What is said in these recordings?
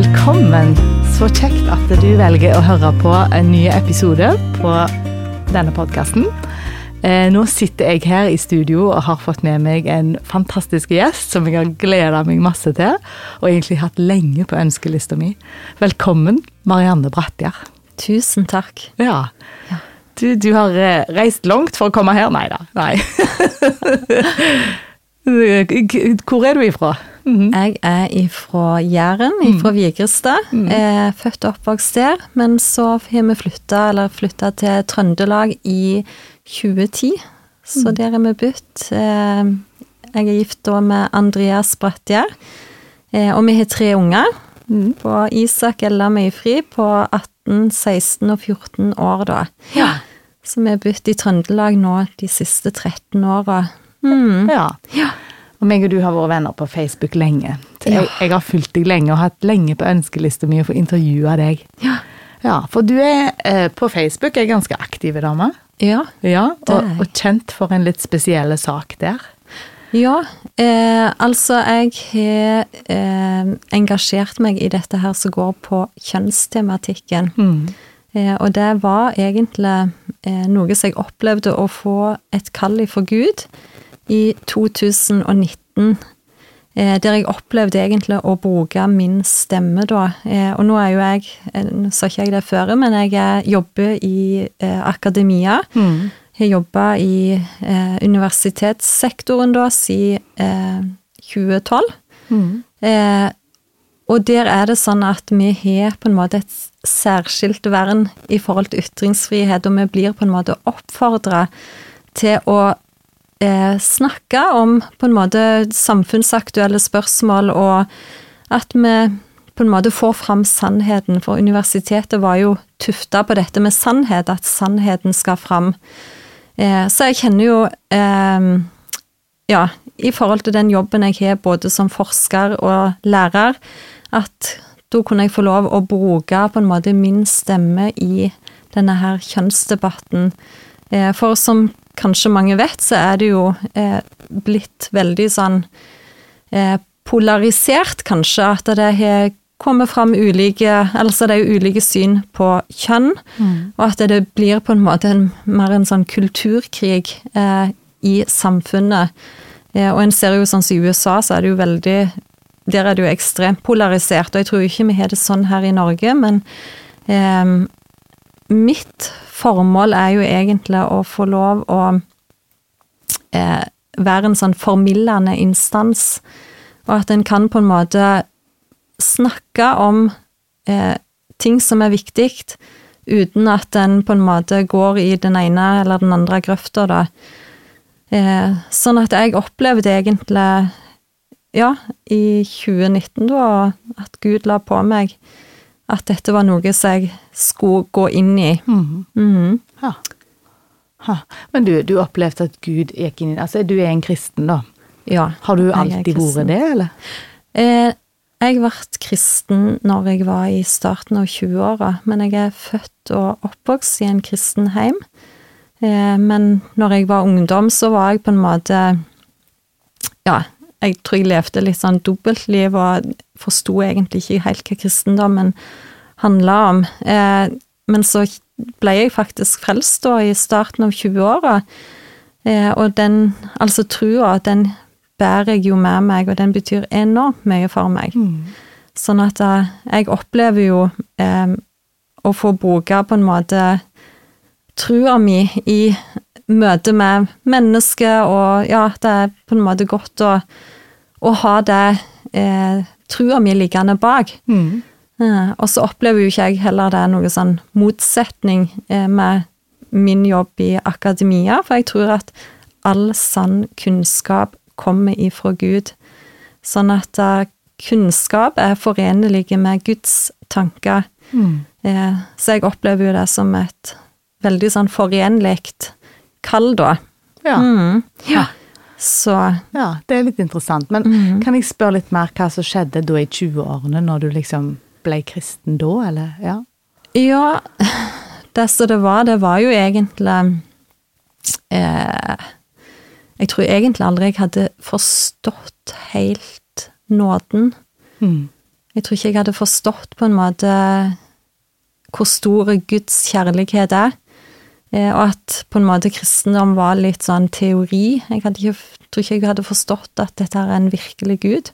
Velkommen. Så kjekt at du velger å høre på en ny episode på denne podkasten. Nå sitter jeg her i studio og har fått med meg en fantastisk gjest som jeg har gleda meg masse til, og egentlig hatt lenge på ønskelista mi. Velkommen, Marianne Brattjer. Tusen takk. Ja. Du, du har eh, reist langt for å komme her? Nei da. Nei. Hvor er du ifra? Mm -hmm. Jeg er ifra Jæren, ifra mm. Vigrestad. Mm. Født og oppvokst der. Men så har vi flytta, eller flytta til Trøndelag i 2010. Så mm. der er vi bytt. Eh, jeg er gift da med Andreas Brattjer, eh, og vi har tre unger. Mm. På Isak Ella Møyfri på 18, 16 og 14 år, da. Ja. Så vi har bodd i Trøndelag nå de siste 13 åra. Mm. Ja. ja. Og meg og du har vært venner på Facebook lenge. Jeg, jeg har fulgt deg lenge og hatt lenge på ønskelista mi å få intervjua deg. Ja. ja. For du er eh, på Facebook ei ganske aktiv dame. Ja, ja og, og, kjent for en litt spesiell sak der. Ja, eh, altså jeg har eh, engasjert meg i dette her som går på kjønnstematikken. Mm. Eh, og det var egentlig eh, noe som jeg opplevde å få et kall ifra Gud i 2019. Eh, der jeg opplevde egentlig å bruke min stemme, da. Og nå er jo jeg Nå sa ikke jeg det før, men jeg jobber i akademia. Mm. Jeg jobba i universitetssektoren da siden 2012. Mm. Og der er det sånn at vi har på en måte et særskilt vern i forhold til ytringsfrihet, og vi blir på en måte oppfordra til å eh, snakke om på en måte samfunnsaktuelle spørsmål, og at vi på en måte får fram sannheten, for universitetet var jo tufta på dette med sannhet, at sannheten skal fram. Eh, så jeg kjenner jo eh, Ja, i forhold til den jobben jeg har både som forsker og lærer, at da kunne jeg få lov å bruke på en måte min stemme i denne her kjønnsdebatten. Eh, for som kanskje mange vet, så er det jo eh, blitt veldig sånn eh, polarisert, kanskje, at det har kommet fram ulike Altså det er jo ulike syn på kjønn, mm. og at det blir på en måte en, mer en sånn kulturkrig eh, i samfunnet. Eh, og en ser jo sånn som i USA, så er det jo veldig der er det jo ekstremt polarisert, og jeg tror ikke vi har det sånn her i Norge, men eh, mitt formål er jo egentlig å få lov å eh, være en sånn formildende instans, og at en kan på en måte snakke om eh, ting som er viktig, uten at en på en måte går i den ene eller den andre grøfta, da. Eh, sånn at jeg opplevde egentlig ja, i 2019, da, at Gud la på meg at dette var noe som jeg skulle gå inn i. Mm. Mm. Ha. Ha. Men du, du opplevde at Gud gikk inn i Altså, du er en kristen, da? Ja. Har du alltid vært det, eller? Eh, jeg ble kristen når jeg var i starten av 20-åra, men jeg er født og oppvokst i en kristen heim. Eh, men når jeg var ungdom, så var jeg på en måte Ja, jeg tror jeg levde litt sånn dobbeltliv og forsto egentlig ikke helt hva kristendommen handla om. Eh, men så ble jeg faktisk frelst da i starten av 20-åra, eh, og den, altså trua, den bærer jeg jo med meg, og den betyr enormt mye for meg. Mm. Sånn at eh, jeg opplever jo eh, å få bruke på en måte trua mi i møte med mennesker, og ja, det er på en måte godt å, å ha det eh, trua mi liggende bak. Mm. Eh, og så opplever jo ikke jeg heller det er noe sånn motsetning eh, med min jobb i akademia, for jeg tror at all sann kunnskap kommer ifra Gud. Sånn at uh, kunnskap er forenlig med Guds tanker. Mm. Eh, så jeg opplever jo det som et veldig sånn forenlig kall, da. Ja. Mm. ja. Så Ja, det er litt interessant. Men mm. kan jeg spørre litt mer hva som skjedde da i 20-årene, når du liksom ble kristen da, eller? Ja. Ja, det som det var, det var jo egentlig eh, Jeg tror egentlig aldri jeg hadde forstått helt nåden. Mm. Jeg tror ikke jeg hadde forstått på en måte hvor stor Guds kjærlighet er. Eh, og at på en måte kristendom var litt sånn teori. Jeg ikke, tror ikke jeg hadde forstått at dette er en virkelig Gud.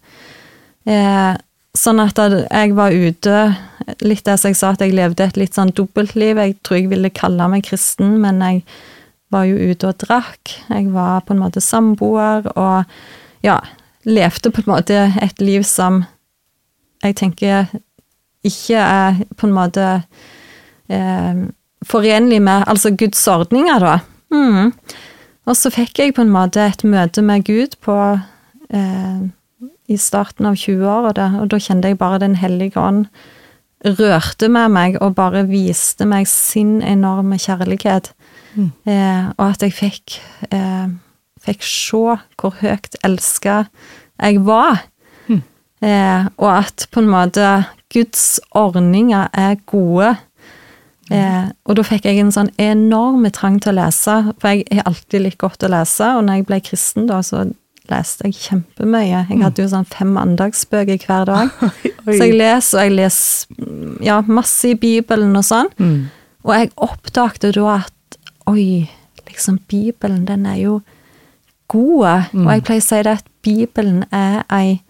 Eh, sånn at jeg var ute Litt der som jeg sa, at jeg levde et litt sånn dobbeltliv. Jeg tror jeg ville kalle meg kristen, men jeg var jo ute og drakk. Jeg var på en måte samboer og ja, levde på en måte et liv som jeg tenker ikke er på en måte eh, forenlig med altså Guds ordninger, da. Mm. Og så fikk jeg på en måte et møte med Gud på eh, i starten av 20-åra, og da kjente jeg bare Den hellige ånd rørte med meg og bare viste meg sin enorme kjærlighet. Mm. Eh, og at jeg fikk, eh, fikk se hvor høyt elska jeg var. Mm. Eh, og at på en måte Guds ordninger er gode. Eh, og da fikk jeg en sånn enorm trang til å lese, for jeg har alltid likt godt å lese. Og når jeg ble kristen, da, så leste jeg kjempemye. Jeg hadde jo sånn fem andagsbøker hver dag. så jeg leser, og jeg leser ja, masse i Bibelen og sånn. Mm. Og jeg oppdagte da at oi, liksom Bibelen, den er jo god. Mm. Og jeg pleier å si det at Bibelen er ei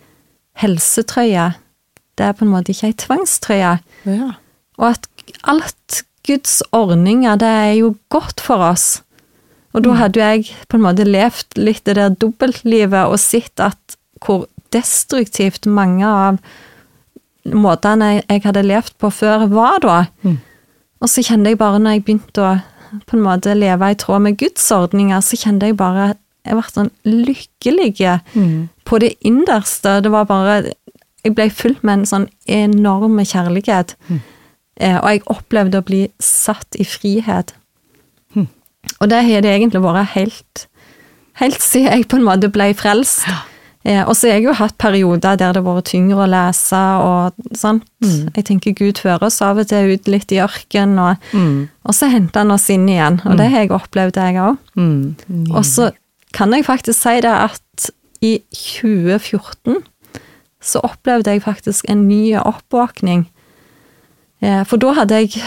helsetrøye. Det er på en måte ikke ei tvangstrøye. Ja. Og at alt Guds ordninger, det er jo godt for oss. Og da hadde hadde jeg på en måte levd litt det der dobbeltlivet og sett at hvor destruktivt mange av måtene jeg hadde levd på før, var da. Mm. Og så kjente jeg bare, når jeg begynte å på en måte leve i tråd med Guds ordninger, så kjente jeg bare Jeg ble sånn lykkelig mm. på det innerste. Det var bare Jeg ble fulgt med en sånn enorm kjærlighet. Mm. Eh, og jeg opplevde å bli satt i frihet. Og det har det egentlig vært helt, helt siden jeg på en måte ble frelst. Ja. Eh, og så har jeg jo hatt perioder der det har vært tyngre å lese og sånt. Mm. Jeg tenker Gud fører oss av og til ut litt i ørken, og, mm. og så henter han oss inn igjen. Og det mm. har jeg opplevd, jeg òg. Mm. Og så kan jeg faktisk si det at i 2014 så opplevde jeg faktisk en ny oppvåkning. For da hadde jeg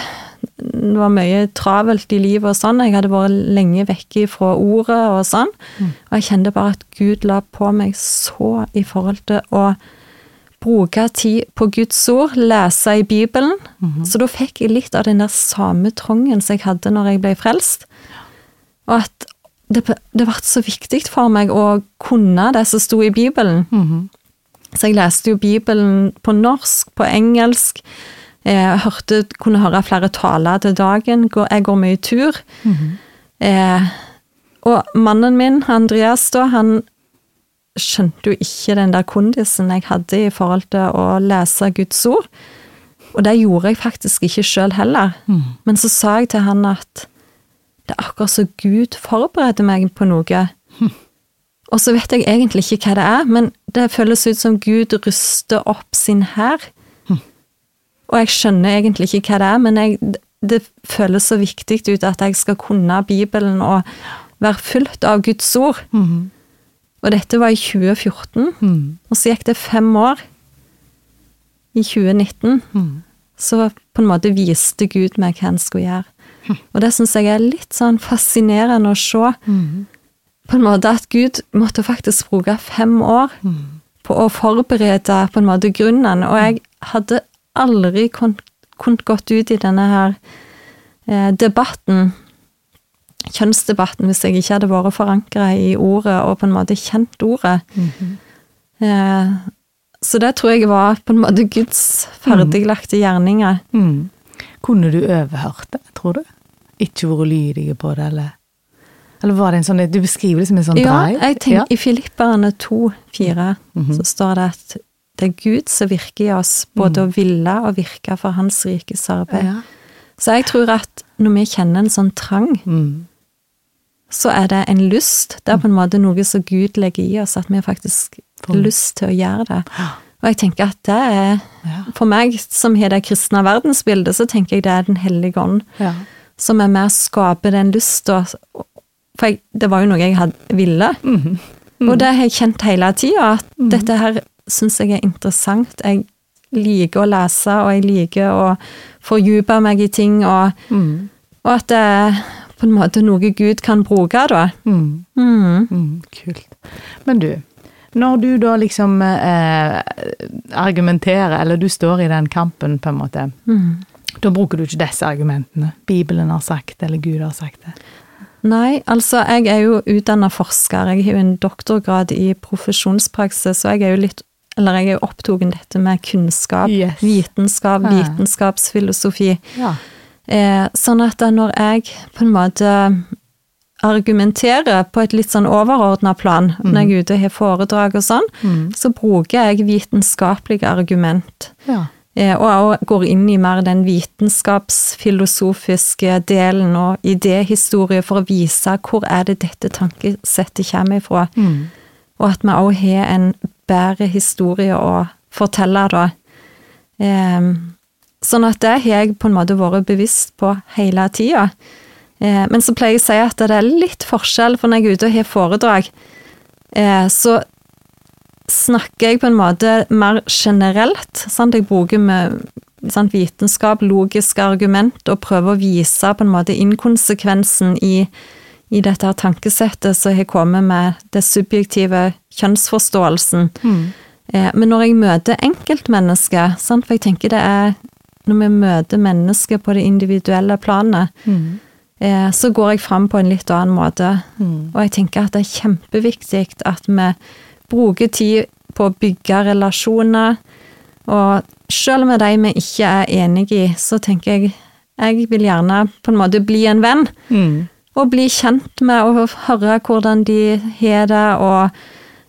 det var mye travelt i livet og sånn. Jeg hadde vært lenge vekke fra ordet og sånn. Mm. Og jeg kjente bare at Gud la på meg så i forhold til å bruke tid på Guds ord, lese i Bibelen. Mm -hmm. Så da fikk jeg litt av den der samme trangen som jeg hadde når jeg ble frelst. Og at det, det ble så viktig for meg å kunne det som sto i Bibelen. Mm -hmm. Så jeg leste jo Bibelen på norsk, på engelsk. Jeg hørte, kunne høre flere taler til dagen. Jeg går mye tur. Mm -hmm. eh, og mannen min, Andreas, da, han skjønte jo ikke den der kondisen jeg hadde i forhold til å lese Guds ord. Og det gjorde jeg faktisk ikke sjøl heller. Mm. Men så sa jeg til han at det er akkurat så Gud forbereder meg på noe. Mm. Og så vet jeg egentlig ikke hva det er, men det føles ut som Gud ruster opp sin hær og jeg skjønner egentlig ikke hva det er, men jeg, det føles så viktig ut at jeg skal kunne Bibelen og være fulgt av Guds ord. Mm. Og dette var i 2014, mm. og så gikk det fem år. I 2019 mm. så på en måte viste Gud meg hva en skulle gjøre. Hm. Og det syns jeg er litt sånn fascinerende å se. Mm. På en måte at Gud måtte faktisk bruke fem år mm. på å forberede på en måte grunnen, og jeg hadde aldri kunnet gått ut i denne her eh, debatten, kjønnsdebatten, hvis jeg ikke hadde vært forankra i ordet og på en måte kjent ordet. Mm -hmm. eh, så det tror jeg var på en måte Guds ferdiglagte gjerninger. Mm. Kunne du overhørt det, tror du? Ikke vært lydige på det, eller? Eller var det en sånn, Du beskriver det som en sånn drive? Ja, jeg tenker, ja. i Filipperne 2,4 mm -hmm. så står det at det er Gud som virker i oss, både mm. å ville og virke for Hans rikes arbeid. Ja. Så jeg tror at når vi kjenner en sånn trang, mm. så er det en lyst. Det er på en måte noe som Gud legger i oss, at vi faktisk har lyst til å gjøre det. Og jeg tenker at det er For meg som har det kristne verdensbildet, så tenker jeg det er Den hellige ånd ja. som er med å skape den lysta. For jeg, det var jo noe jeg hadde ville. Mm. Mm. Og det har jeg kjent hele tida, at mm. dette her syns jeg er interessant. Jeg liker å lese, og jeg liker å fordype meg i ting, og, Mm. og at det er på en måte noe Gud kan bruke, da. Mm. Mm. Mm. Kult. Men du, når du da liksom eh, argumenterer, eller du står i den kampen, på en måte, Mm. da bruker du ikke disse argumentene. Bibelen har sagt, eller Gud har sagt det. Nei, altså jeg er jo utdanna forsker. Jeg har jo en doktorgrad i profesjonspraksis, og jeg er jo litt eller jeg er jo opptatt dette med kunnskap, Yes. vitenskap, vitenskapsfilosofi. Ja. Eh, sånn at da når jeg på en måte argumenterer på et litt sånn overordna plan, når jeg er ute og har foredrag og sånn, Mm. så bruker jeg vitenskapelige argument. ja. Eh, og jeg går inn i mer den vitenskapsfilosofiske delen og idéhistorie for å vise hvor er det dette tankesettet kommer ifra. Mm. Og at vi òg har en bedre historie å fortelle, da. Eh, sånn at det har jeg på en måte vært bevisst på hele tida. Eh, men så pleier jeg å si at det er litt forskjell, for når jeg er ute og har foredrag, eh, så snakker jeg på en måte mer generelt. Sant? Jeg bruker med sant, vitenskap, logiske argument, og prøver å vise på en måte inkonsekvensen i, i dette her tankesettet som har kommet med det subjektive kjønnsforståelsen. Mm. Eh, men når jeg møter enkeltmennesker, sant, for jeg tenker det er når vi møter mennesker på det individuelle planet, Mm. eh, så går jeg fram på en litt annen måte. Mm. Og jeg tenker at det er kjempeviktig at vi bruker tid på å bygge relasjoner. Og selv med de vi ikke er enige i, så tenker jeg jeg vil gjerne på en måte bli en venn. Mm. Og bli kjent med og høre hvordan de har det, og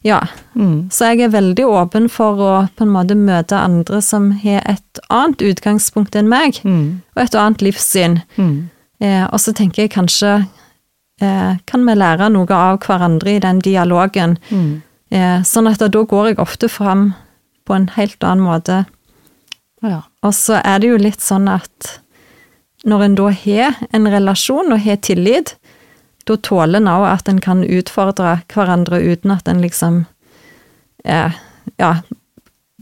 ja. Mm. Så jeg er veldig åpen for å på en måte møte andre som har et annet utgangspunkt enn meg, Mm. og et annet livssyn. Mm. Eh, og så tenker jeg kanskje eh, kan vi lære noe av hverandre i den dialogen. Mm. Eh, sånn at da går jeg ofte fram på en helt annen måte. Ja. Og så er det jo litt sånn at når en da har en relasjon og har tillit, da tåler en òg at en kan utfordre hverandre uten at en liksom eh, ja,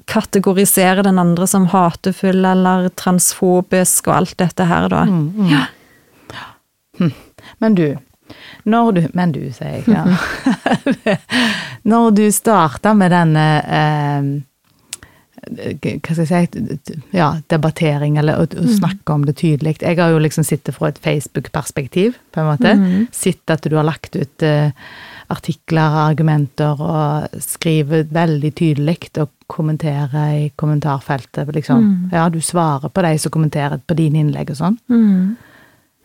kategoriserer den andre som hatefull eller transfobisk og alt dette her, da. Mm. Mm. Ja. Hm. Men du, når du Men du, sier jeg. Ja. når du starta med denne eh, hva skal jeg si ja, debattering, eller å, å snakke om det tydelig. Jeg har jo liksom sittet fra et Facebook-perspektiv, på en måte. Mm. Sett at du har lagt ut uh, artikler, argumenter, og skriver veldig tydelig og kommenterer i kommentarfeltet. Liksom. Mm. Ja, du svarer på de som kommenterer på dine innlegg og sånn. Mm.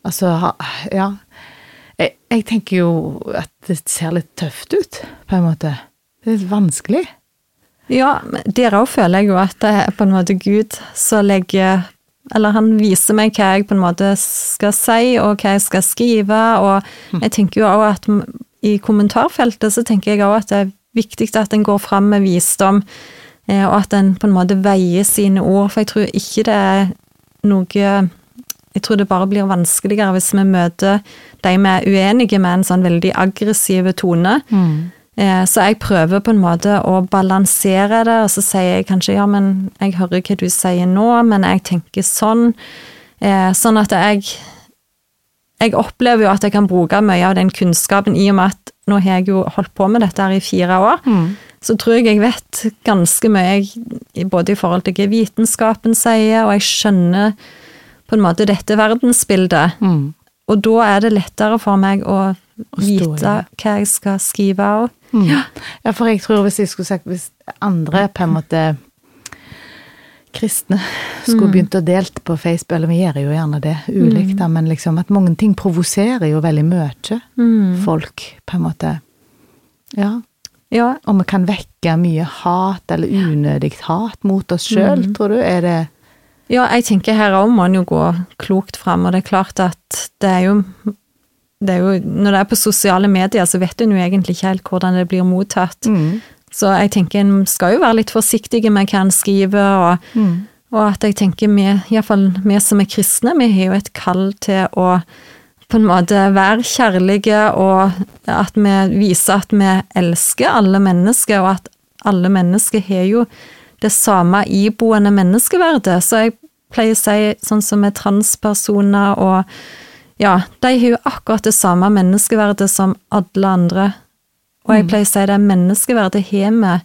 Altså, ja. Jeg, jeg tenker jo at det ser litt tøft ut, på en måte. Det er litt vanskelig. Ja, der òg føler jeg jo at det er på en måte Gud som legger Eller han viser meg hva jeg på en måte skal si, og hva jeg skal skrive, og jeg tenker jo òg at i kommentarfeltet så tenker jeg òg at det er viktig at en går fram med visdom, eh, og at en på en måte veier sine ord, for jeg tror ikke det er noe jeg tror det bare blir vanskeligere hvis vi møter de vi er uenige med en sånn veldig aggressiv tone. Eh, Så jeg prøver på en måte å balansere det, og så sier jeg kanskje ja, men jeg hører hva du sier nå, men jeg tenker sånn. Eh, Sånn at jeg Jeg opplever jo at jeg kan bruke mye av den kunnskapen i og med at nå har jeg jo holdt på med dette her i fire år. Så tror jeg jeg vet ganske mye, både i forhold til hva vitenskapen sier, og jeg skjønner på en måte dette verdensbildet. Mm. Og da er det lettere for meg å vite hva jeg skal skrive av. Mm. Ja, for jeg tror hvis jeg skulle sagt Hvis andre på en måte kristne skulle begynt å delte på Facebook, eller vi gjør jo gjerne det, ulikt, da, men liksom at mange ting provoserer jo veldig mye folk, på en måte. Ja. Ja, Og vi kan vekke mye hat, eller unødig hat, mot oss sjøl, tror du? Er det ja jeg tenker her òg må en jo gå klokt fram, og det er klart at det er jo det jo, Når det er på sosiale medier, så vet en jo egentlig ikke helt hvordan det blir mottatt. mm. Så jeg tenker en skal jo være litt forsiktig med hva en skriver, og, Mm. og at jeg tenker vi, iallfall vi som er kristne, vi har jo et kall til å på en måte være kjærlige, og at vi viser at vi elsker alle mennesker, og at alle mennesker har jo det samme iboende menneskeverdet. Så jeg pleier å si sånn som med transpersoner og Ja, de har jo akkurat det samme menneskeverdet som alle andre. Og jeg pleier å si det menneskeverdet har vi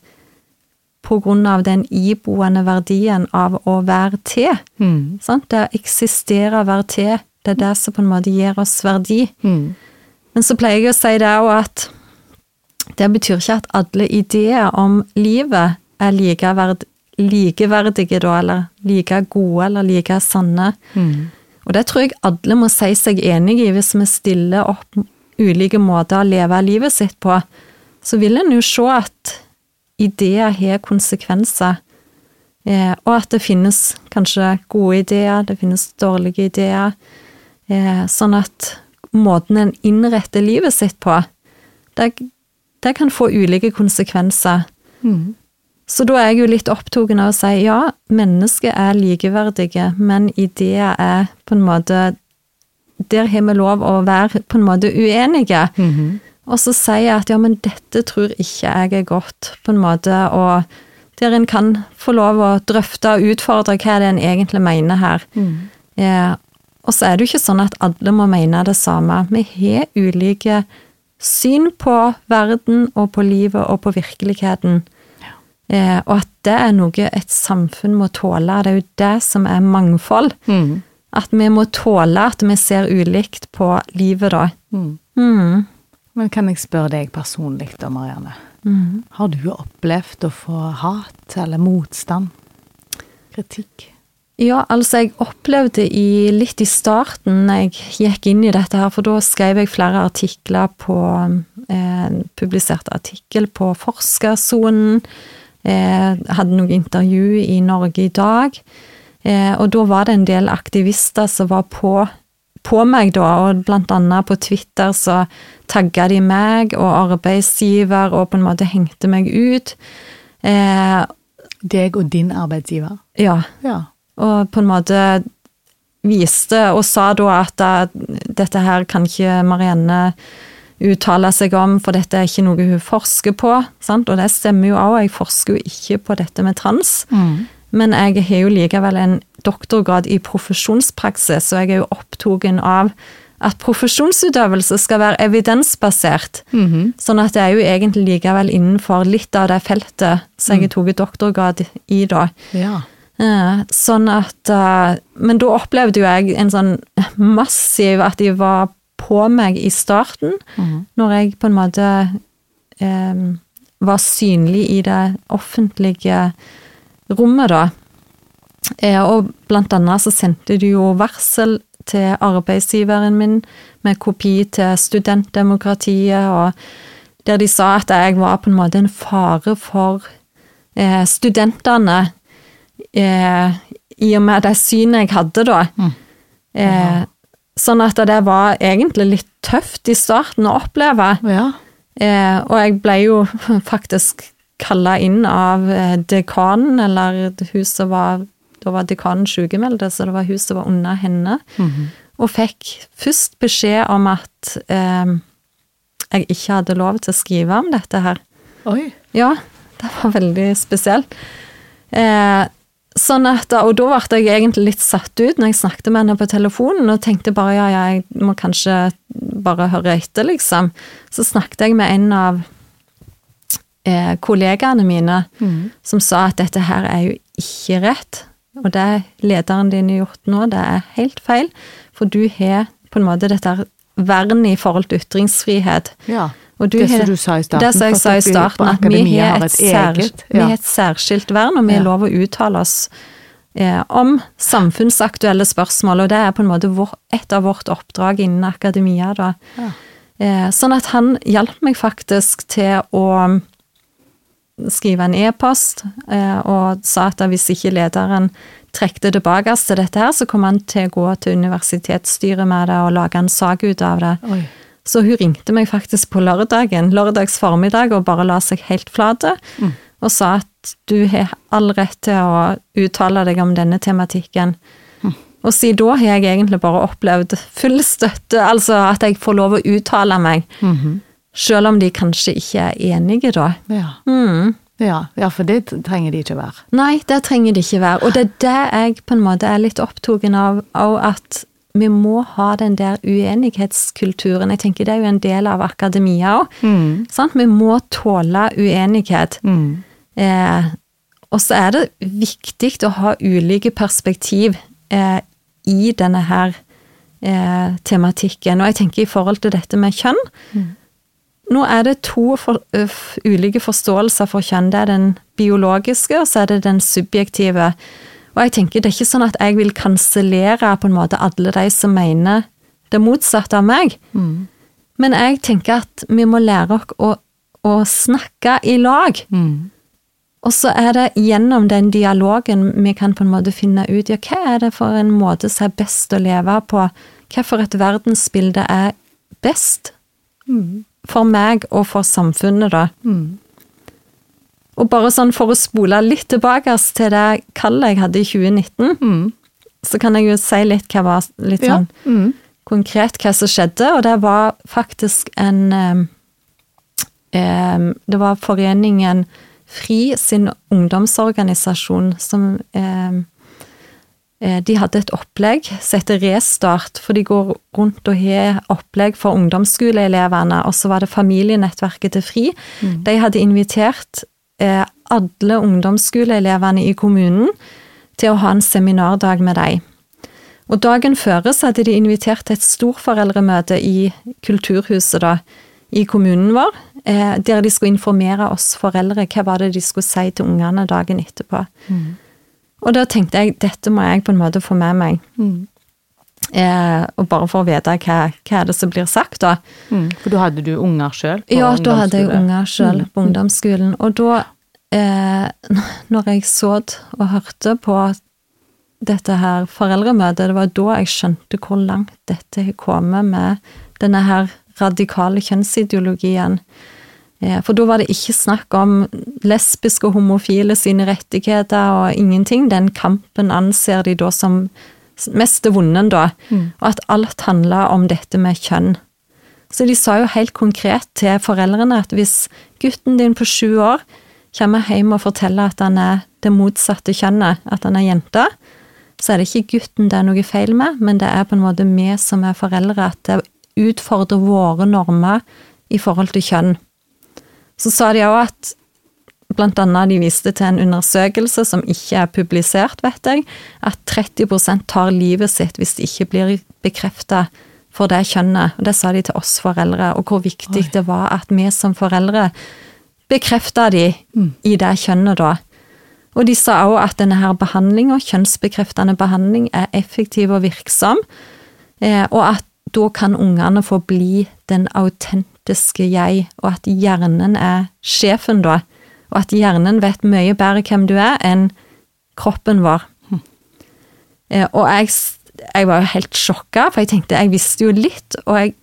på grunn av den iboende verdien av å være til. Mm. Sant? Det å eksistere og være til, det er det som på en måte gir oss verdi. Mm. Men så pleier jeg å si det òg at det betyr ikke at alle ideer om livet er likeverd, likeverdige, da, eller like gode eller like sanne. Mm. Og det tror jeg alle må si seg enig i hvis vi stiller opp ulike måter å leve livet sitt på. Så vil en jo se at ideer har konsekvenser, eh, og at det finnes kanskje gode ideer, det finnes dårlige ideer. Eh, sånn at måten en innretter livet sitt på, det, det kan få ulike konsekvenser. Mm. Så da er jeg jo litt opptatt av å si ja, mennesker er likeverdige, men ideer er på en måte Der har vi lov å være på en måte uenige. Mhm. Og så sier jeg at ja, men dette tror ikke jeg er godt, på en måte, og der en kan få lov å drøfte og utfordre hva det er en egentlig mener her. Mm. Eh, og så er det jo ikke sånn at alle må mene det samme. Vi har ulike syn på verden og på livet og på virkeligheten. Eh, og at det er noe et samfunn må tåle. Det er jo det som er mangfold. Mm. At vi må tåle at vi ser ulikt på livet, da. Mm. Mm. Men kan jeg spørre deg personlig da, Marianne? Mm. Har du opplevd å få hat eller motstand? Kritikk? Ja, altså jeg opplevde i, litt i starten når jeg gikk inn i dette her, for da skrev jeg flere artikler på eh, Publiserte artikkel på Forskersonen. Eh, hadde noen intervju i Norge i dag. Eh, og da var det en del aktivister som var på, på meg, da, og blant annet på Twitter så tagga de meg og arbeidsgiver og på en måte hengte meg ut. Eh, Deg og din arbeidsgiver? ja, Ja. og på en måte viste og sa da at dette her kan ikke Marianne uttale seg om, for dette er ikke noe hun forsker på. Sant? Og det stemmer jo òg, jeg forsker jo ikke på dette med trans. Mm. Men jeg har jo likevel en doktorgrad i profesjonspraksis, og jeg er jo opptatt av at profesjonsutøvelse skal være evidensbasert. Mhm. Sånn at det er jo egentlig likevel innenfor litt av det feltet som jeg tok doktorgrad i, da. Ja. Eh, Sånn at eh, Men da opplevde jo jeg en sånn massiv At de var på meg i starten, mm. når jeg på en måte eh, var synlig i det offentlige rommet, da. Eh, og blant annet så sendte du jo varsel til arbeidsgiveren min med kopi til studentdemokratiet, og der de sa at jeg var på en måte en fare for eh, studentene eh, i og med det synet jeg hadde da. Mm. Eh, sånn at det var egentlig litt tøft i starten å oppleve. Ja. Eh, og jeg ble jo faktisk kalla inn av eh, dekanen, eller hun som var Da var dekanen sykemeldt, så det var hun som var under henne. Mhm. Og fikk først beskjed om at eh, jeg ikke hadde lov til å skrive om dette her. Oi. Ja, det var veldig spesielt. Eh, sånn at, og da ble jeg egentlig litt satt ut når jeg snakket med henne på telefonen, og tenkte bare ja, ja, jeg må kanskje bare høre etter, liksom. Så snakket jeg med en av eh, kollegaene mine mm. som sa at dette her er jo ikke rett, og det lederen din har gjort nå, det er helt feil, for du har på en måte dette vernet i forhold til ytringsfrihet. Ja. Og du det som du sa i starten. det som jeg sa i starten, at vi har et, sær, Ja. et særskilt vern, og vi Ja. lov å uttale oss eh, om samfunnsaktuelle spørsmål, og det er på en måte vår, et av vårt oppdrag innen akademia. Da. Ja. Eh, sånn at han hjalp meg faktisk til å skrive en e-post, eh, og sa at hvis ikke lederen trekte tilbake til dette her, så kom han til å gå til universitetsstyret med det og lage en sak ut av det. Oi. Så hun ringte meg faktisk på lørdagen, lørdags formiddag, og bare la seg helt flate, Mm. og sa at du har all rett til å uttale deg om denne tematikken. Mm. Og siden da har jeg egentlig bare opplevd full støtte, altså at jeg får lov å uttale meg, Mhm. selv om de kanskje ikke er enige da. Ja. Mm. Ja, ja, for det trenger de ikke være. Nei, det trenger de ikke være. Og det er det jeg på en måte er litt opptatt av, òg, at vi må ha den der uenighetskulturen. Jeg tenker det er jo en del av akademia òg. Mm. Vi må tåle uenighet. Mm. Eh, og så er det viktig å ha ulike perspektiv eh, i denne her eh, tematikken. Og jeg tenker i forhold til dette med kjønn Mm. Nå er det to for, uh, ulike forståelser for kjønn. Det er den biologiske, og så er det den subjektive. Og jeg tenker det er ikke sånn at jeg vil kansellere på en måte alle de som mener det motsatte av meg. Mm. Men jeg tenker at vi må lære oss å, å snakke i lag. Mm. Og så er det gjennom den dialogen vi kan på en måte finne ut ja, hva er det for en måte som er best å leve på. Hva for et verdensbilde er best Mm. for meg og for samfunnet, da. Mm. Og bare sånn for å spole litt tilbake til det kallet jeg hadde i 2019, Mm. så kan jeg jo si litt hva var litt Ja. sånn Mm. konkret hva som skjedde, og det var faktisk en um, um, Det var foreningen FRI sin ungdomsorganisasjon som eh, De hadde et opplegg som heter Restart, for de går rundt og har opplegg for ungdomsskoleelevene, og så var det familienettverket til FRI. De hadde invitert alle ungdomsskoleelevene i kommunen til å ha en seminardag med dem. Og dagen før så hadde de invitert til et storforeldremøte i Kulturhuset da, i kommunen vår, eh, der de skulle informere oss foreldre hva var det de skulle si til ungene dagen etterpå. Og da tenkte jeg dette må jeg på en måte få med meg, Mm. Eh, og bare for å vite hva, hva er det som blir sagt, da. Mm. For da hadde du unger sjøl? Ja, da hadde jeg unger sjøl Mm. på ungdomsskolen. Og da, eh, når jeg så og hørte på dette her foreldremøtet, det var da jeg skjønte hvor langt dette har kommet med denne her radikale kjønnsideologien. Eh, For da var det ikke snakk om lesbiske og homofile sine rettigheter og ingenting. Den kampen anser de da som mest vonden, da. Mm. Og at alt handla om dette med kjønn. Så de sa jo helt konkret til foreldrene at hvis gutten din på sju år kommer hjem og forteller at han er det motsatte kjønnet, at han er jente, så er det ikke gutten det er noe feil med, men det er på en måte vi som er foreldre, at det utfordrer våre normer i forhold til kjønn. Så sa de òg at blant annet de viste til en undersøkelse som ikke er publisert, vet jeg, at 30% tar livet sitt hvis de ikke blir bekrefta for det kjønnet. Og det sa de til oss foreldre, og hvor viktig Oi. det var at vi som foreldre bekrefta de i det kjønnet da. Og de sa òg at denne her behandlinga, kjønnsbekreftende behandling, er effektiv og virksom, eh, og at da kan ungene få bli den autentiske jeg, og at hjernen er sjefen da, og at hjernen vet mye bedre hvem du er enn kroppen vår. Eh, Og jeg, jeg var jo helt sjokka, for jeg tenkte jeg visste jo litt, og jeg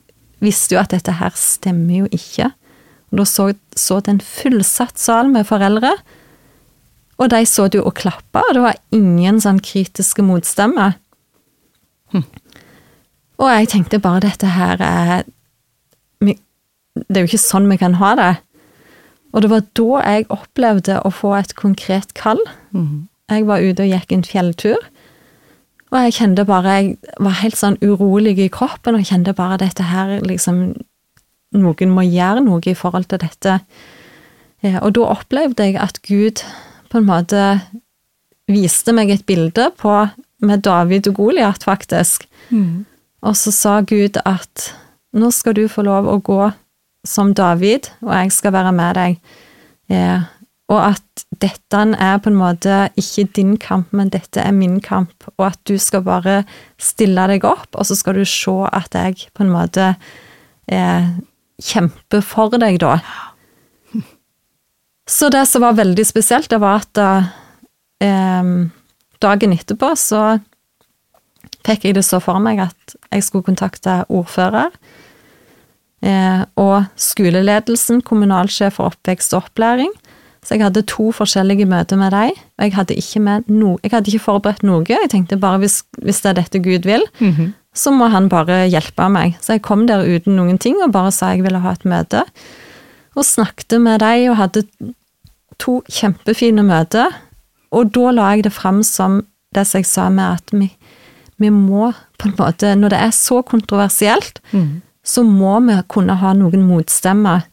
visste jo at dette her stemmer jo ikke. Og da så, så det en fullsatt sal med foreldre, og de så det jo og klappa, og det var ingen sånn kritiske motstemmer. Og jeg tenkte bare dette her er Det er jo ikke sånn vi kan ha det. Og det var da jeg opplevde å få et konkret kall. Mm. Jeg var ute og gikk en fjelltur, og jeg kjente bare Jeg var helt sånn urolig i kroppen, og kjente bare dette her liksom Noen må gjøre noe i forhold til dette. Og da opplevde jeg at Gud på en måte viste meg et bilde på med David og Goliat, faktisk. Mm. Og så sa Gud at nå skal du få lov å gå som David, og jeg skal være med deg. Eh, og at dette er på en måte ikke din kamp, men dette er min kamp, og at du skal bare stille deg opp, og så skal du se at jeg på en måte eh, kjemper for deg, da. Så det som var veldig spesielt, det var at da, eh, dagen etterpå så fikk jeg det så for meg at jeg skulle kontakte ordfører eh, og skoleledelsen, kommunalsjef for oppvekst og opplæring. Så jeg hadde to forskjellige møter med dem, og jeg hadde ikke, no, jeg hadde ikke forberedt noe. Jeg tenkte bare hvis, hvis det er dette Gud vil, Mhm. så må han bare hjelpe meg. Så jeg kom der uten noen ting og bare sa jeg ville ha et møte. Og snakket med dem og hadde to kjempefine møter, og da la jeg det fram som det som jeg sa med at vi, vi må på en måte Når det er så kontroversielt, Mm. Så må vi kunne ha noen motstemmer.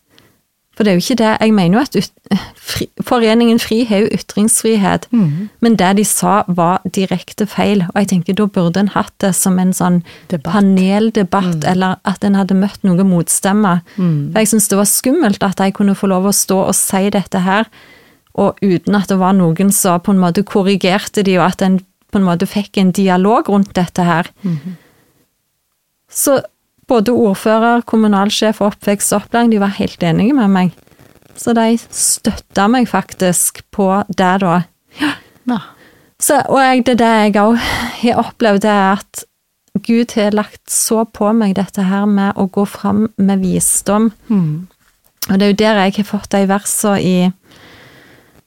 For det er jo ikke det Jeg mener jo at ut, fri, Foreningen FRI har jo ytringsfrihet, Mm. men det de sa var direkte feil. Og jeg tenker da burde en hatt det som en sånn Debatt. paneldebatt, eller at en hadde møtt noen motstemmer. Mm. For jeg syns det var skummelt at jeg kunne få lov å stå og si dette her, og uten at det var noen som på en måte korrigerte de, og at en på en måte fikk en dialog rundt dette her. Så både ordfører, kommunalsjef og oppvekst og opplæring, de var helt enige med meg. Så de støtta meg faktisk på det, da. Ja. Så, og jeg, det er det jeg òg har opplevd, er at Gud har lagt så på meg dette her med å gå fram med visdom. Mm. Og det er jo der jeg har fått de versene i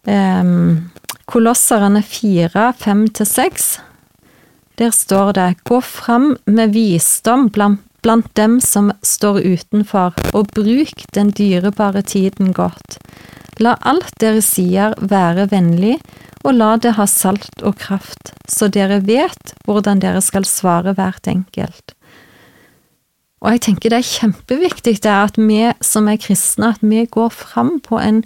um, Kolosserne 4, 5-6. Der står det Gå fram med visdom blant, blant dem som står utenfor, og bruk den dyrebare tiden godt. La alt dere sier være vennlig, og la det ha salt og kraft, så dere vet hvordan dere skal svare hvert enkelt. Og jeg tenker det er kjempeviktig det er at vi som er kristne, at vi går fram på en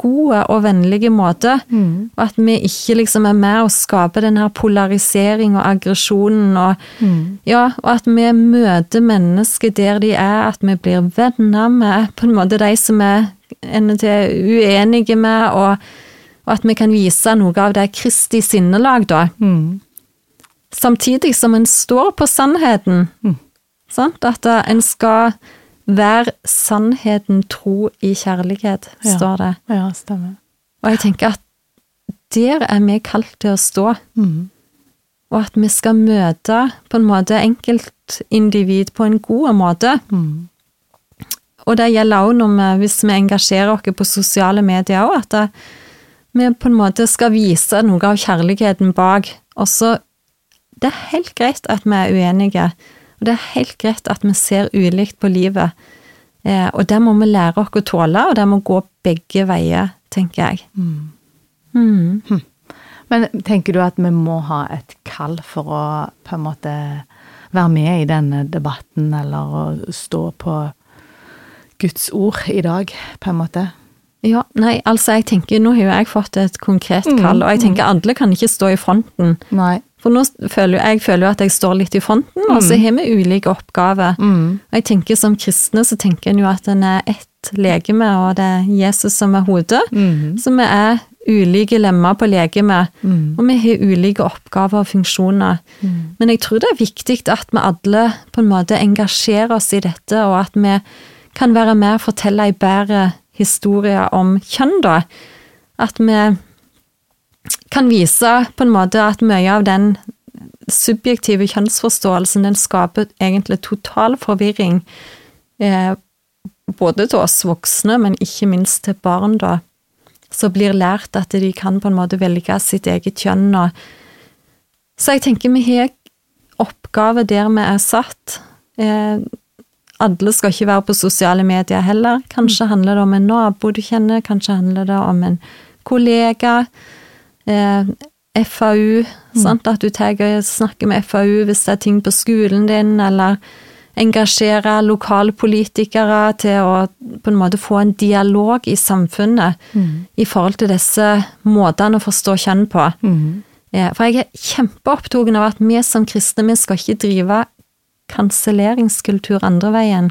god og vennlige måte, Mm. og at vi ikke liksom er med og skaper den her polarisering og aggresjonen, og, Mm. ja, og at vi møter mennesker der de er, at vi blir venner med på en måte de som er uenige med, og, og at vi kan vise noe av det Kristi sinnelag, da. Mm. Samtidig som en står på sannheten. Mm. At en skal være sannheten tro i kjærlighet, Ja. står det. Ja, stemmer. Og jeg tenker at der er vi kalt til å stå, Mm. og at vi skal møte på en måte enkeltindivid på en god måte. Mm. Og det gjelder når vi, hvis vi engasjerer oss på sosiale medier òg, at det, vi på en måte skal vise noe av kjærligheten bak. Og så Det er helt greit at vi er uenige, og det er helt greit at vi ser ulikt på livet. Eh, og det må vi lære oss å tåle, og det må gå begge veier, tenker jeg. Mm. Mm. Men tenker du at vi må ha et kall for å på en måte være med i denne debatten, eller å stå på Guds ord i dag, på en måte? Ja, nei, altså jeg tenker, nå har jo jeg fått et konkret Mm, kall, og jeg tenker alle kan ikke stå i fronten. Nei. For nå føler jo, jeg føler jo at jeg står litt i fronten, og så har vi ulike oppgaver. Mm. Og jeg tenker Som kristne så tenker en jo at en er ett legeme, og det er Jesus som er hodet. Mm. Så vi er ulike lemmer på legemet, Mm. og vi har ulike oppgaver og funksjoner. Mm. Men jeg tror det er viktig at vi alle på en måte engasjerer oss i dette, og at vi kan være med og fortelle ei bedre historie om kjønn, da. At vi kan vise på en måte at mye av den subjektive kjønnsforståelsen, den skaper egentlig total forvirring. Eh, både til oss voksne, men ikke minst til barn, da. Som blir lært at de kan på en måte velge sitt eget kjønn. Og så jeg tenker vi har oppgave der vi er satt. Eh, alle skal ikke være på sosiale medier heller. Kanskje handler det om en nabo du kjenner, kanskje handler det om en kollega. Eh, FAU, sant? at du tager, snakker med FAU hvis det er ting på skolen din, eller engasjere lokalpolitikere til å på en måte få en dialog i samfunnet Mm. i forhold til disse måtene å forstå kjønn på. Mm. Eh, For jeg er kjempeopptatt av at vi som kristne vi skal ikke drive kanselleringskultur andre veien.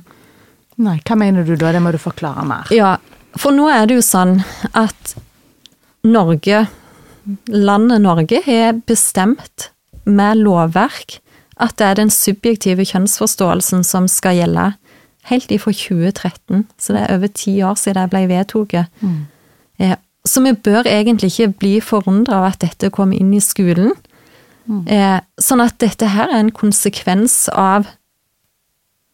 Nei, hva mener du da? Det må du forklare mer. Ja, for nå er det jo sånn at Norge, landet Norge, har bestemt med lovverk at det er den subjektive kjønnsforståelsen som skal gjelde. Helt ifra 2013, så det er over ti år siden det ble vedtatt. Mm. Eh, Så vi bør egentlig ikke bli forundra av at dette kom inn i skolen. Eh, Sånn at dette her er en konsekvens av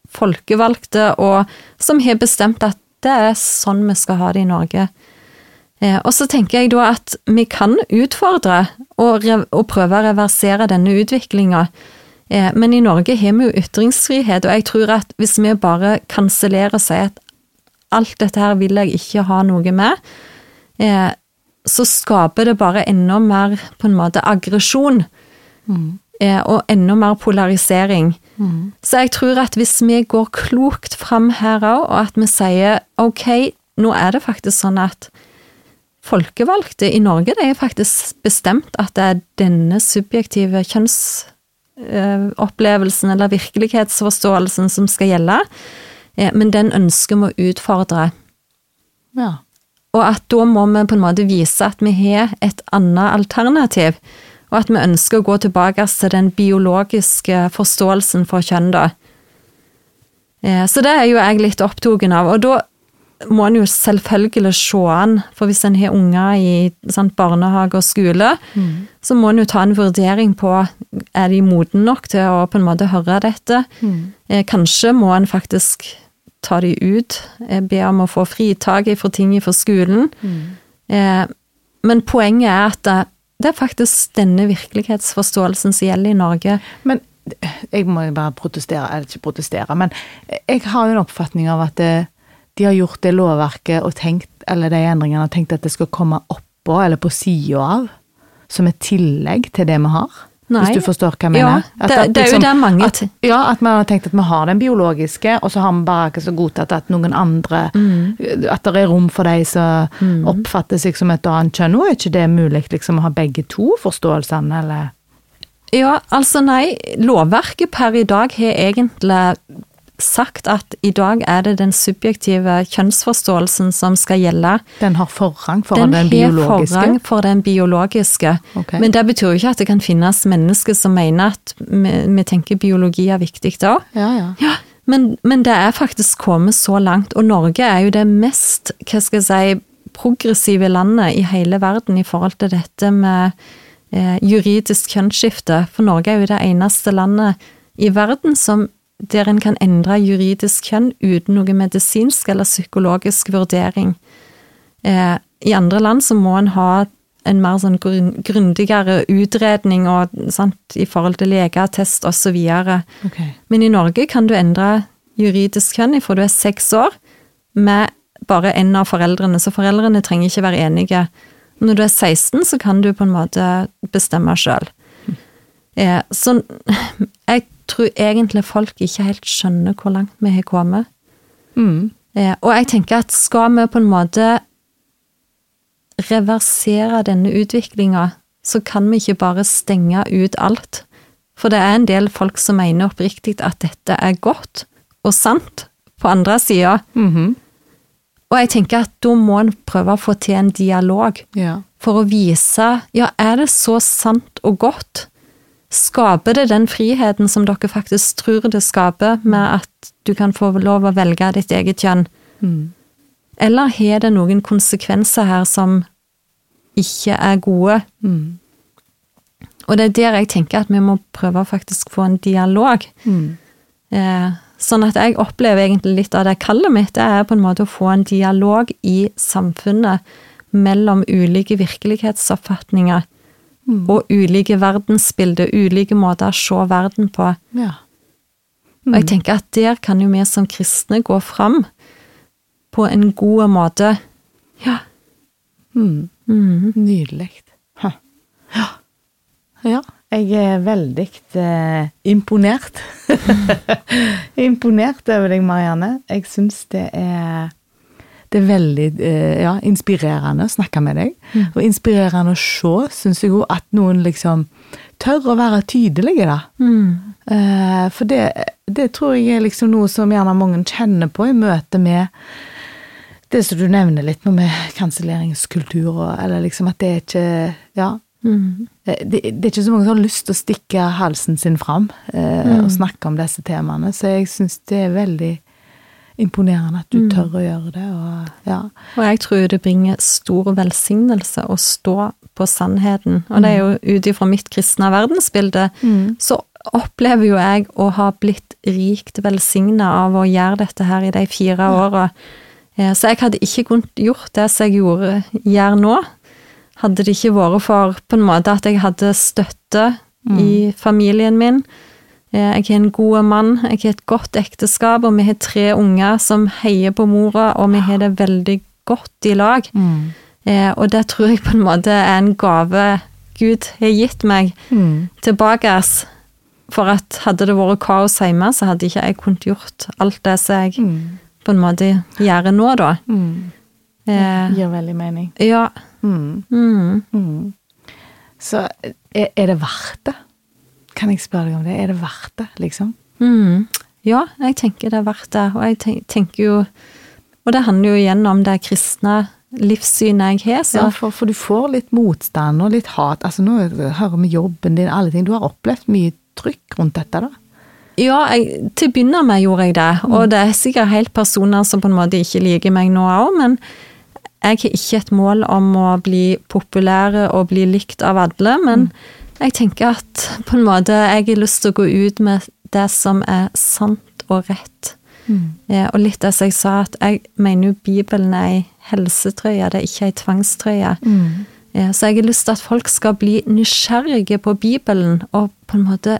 folkevalgte og som har bestemt at det er sånn vi skal ha det i Norge. Eh, Og så tenker jeg da at vi kan utfordre og, og prøve å reversere denne utviklinga. Eh, Men i Norge har vi jo ytringsfrihet, og jeg tror at hvis vi bare kansellerer og sier at alt dette her vil jeg ikke ha noe med, eh, så skaper det bare enda mer på en måte aggresjon. Mm. og enda mer polarisering. Så jeg tror at hvis vi går klokt fram her òg, og at vi sier ok, nå er det faktisk sånn at folkevalgte i Norge, det er faktisk bestemt at det er denne subjektive kjønnsopplevelsen eller virkelighetsforståelsen som skal gjelde, eh, men den ønsker vi å utfordre. Ja. Og at da må vi på en måte vise at vi har et annet alternativ, og at vi ønsker å gå tilbake til den biologiske forståelsen for kjønn, da. Eh, Så det er jo jeg litt opptatt av, og da må en jo selvfølgelig se an, for hvis en har unger i sant, barnehage og skole, så må en jo ta en vurdering på er de modne nok til å på en måte høre dette. Eh, Kanskje må en faktisk ta de ut, eh, be om å få fritak for ting fra skolen. Eh, Men poenget er at det, det er faktisk denne virkelighetsforståelsen som gjelder i Norge. Men jeg må jo bare protestere, eller ikke protestere, men jeg har jo en oppfatning av at det, de har gjort det lovverket og tenkt, eller de endringene og tenkt at det skal komme oppå eller på sida av, som et tillegg til det vi har. Nei. Hvis du forstår hva jeg Ja, mener? At- det- at det er jo liksom- det mange at, Ja, at man har tenkt at vi har den biologiske, og så har vi bare ikke så godtatt at noen andre Mm. At det er rom for de som oppfatter seg som et annet kjønn. Nå er ikke det mulig liksom, å ha begge to forståelsene, eller Ja, altså nei, lovverket per i dag har egentlig sagt at i dag er det den subjektive kjønnsforståelsen som skal gjelde. Den har forrang foran den, Den har forrang for den biologiske. Okay. Men det betyr jo ikke at det kan finnes mennesker som mener at vi, vi tenker biologi er viktig da. Ja, ja. Ja, men, men det er faktisk kommet så langt, og Norge er jo det mest hva skal jeg si, progressive landet i hele verden i forhold til dette med eh, juridisk kjønnsskifte. For Norge er jo det eneste landet i verden som, der en kan endre juridisk kjønn uten noe medisinsk eller psykologisk vurdering. Eh, I andre land så må en ha en mer sånn grundigere utredning og, sant, i forhold til legeattest osv. Okay. Men i Norge kan du endre juridisk kjønn fra du er seks år, med bare en av foreldrene, så foreldrene trenger ikke være enige. Når du er 16, så kan du på en måte bestemme sjøl. Eh, så jeg tror egentlig folk ikke helt skjønner hvor langt vi har kommet. Mm. Eh, og jeg tenker at skal vi på en måte reversere denne utviklinga, så kan vi ikke bare stenge ut alt. For det er en del folk som mener oppriktig at dette er godt og sant på andre sida. Mhm. Og jeg tenker at da må en prøve å få til en dialog Ja. for å vise ja, er det så sant og godt? Skaper det den friheten som dere faktisk tror det skaper, med at du kan få lov å velge ditt eget kjønn? Mm. Eller har det noen konsekvenser her som ikke er gode? Mm. Og det er der jeg tenker at vi må prøve å faktisk få en dialog. Mm. Eh, sånn at jeg opplever egentlig litt av det kallet mitt, det er på en måte å få en dialog i samfunnet mellom ulike virkelighetsoppfatninger og ulike verdensbilder, ulike måter å se verden på. Ja. Og jeg tenker at der kan jo vi som kristne gå fram på en god måte. Ja. Mm. Mhm. Nydelig. Ja. ja. Jeg er veldig eh, imponert. imponert over deg, Marianne. Jeg syns det er det er veldig eh, ja, inspirerende å snakke med deg. Og inspirerende å se, syns jeg òg, at noen liksom tør å være tydelige, da. Mm. Eh, for det, det tror jeg er liksom noe som gjerne mange kjenner på i møte med det som du nevner litt nå med kanselleringskultur, og- eller liksom at det er ikke Ja. Mm. Eh, Det, det er ikke så mange som har lyst til å stikke halsen sin fram eh, og snakke om disse temaene, så jeg syns det er veldig imponerende at du tør å gjøre det. Og, ja. Og jeg tror det bringer stor velsignelse å stå på sannheten. Og det er jo ut ifra mitt kristne verdensbilde, så opplever jo jeg å ha blitt rikt velsigna av å gjøre dette her i de fire åra. Eh, Så jeg hadde ikke kunnet gjort det som jeg gjorde, gjør nå, hadde det ikke vært for på en måte at jeg hadde støtte i familien min. Eh, Jeg har en god mann, jeg har et godt ekteskap, og vi har tre unger som heier på mora, og vi har det veldig godt i lag. Eh, og det tror jeg på en måte er en gave Gud har gitt meg Mm. tilbake. For at hadde det vært kaos hjemme, så hadde ikke jeg kunnet gjort alt det som jeg Mm. på en måte gjør nå, da. Mm. Det Gir veldig mening. ja. Mm. Mm. Mm. Så er, er det verdt det? Kan jeg spørre deg om det? Er det verdt det, liksom? Mm. Ja, jeg tenker det er verdt det. Og jeg tenker jo Og det handler jo igjen om det kristne livssynet jeg har, så Ja, for, for du får litt motstand og litt hat. Altså Nå hører vi jobben din, alle ting. Du har opplevd mye trykk rundt dette, da? Ja, jeg, til å begynne med gjorde jeg det. Og det er sikkert helt personer som på en måte ikke liker meg nå òg, men jeg har ikke et mål om å bli populær og bli likt av alle. Men jeg tenker at på en måte jeg har lyst til å gå ut med det som er sant og rett. Eh, og litt det som jeg sa, at jeg mener jo Bibelen er ei helsetrøye, det er ikke ei tvangstrøye. Eh, Så jeg har lyst til at folk skal bli nysgjerrige på Bibelen, og på en måte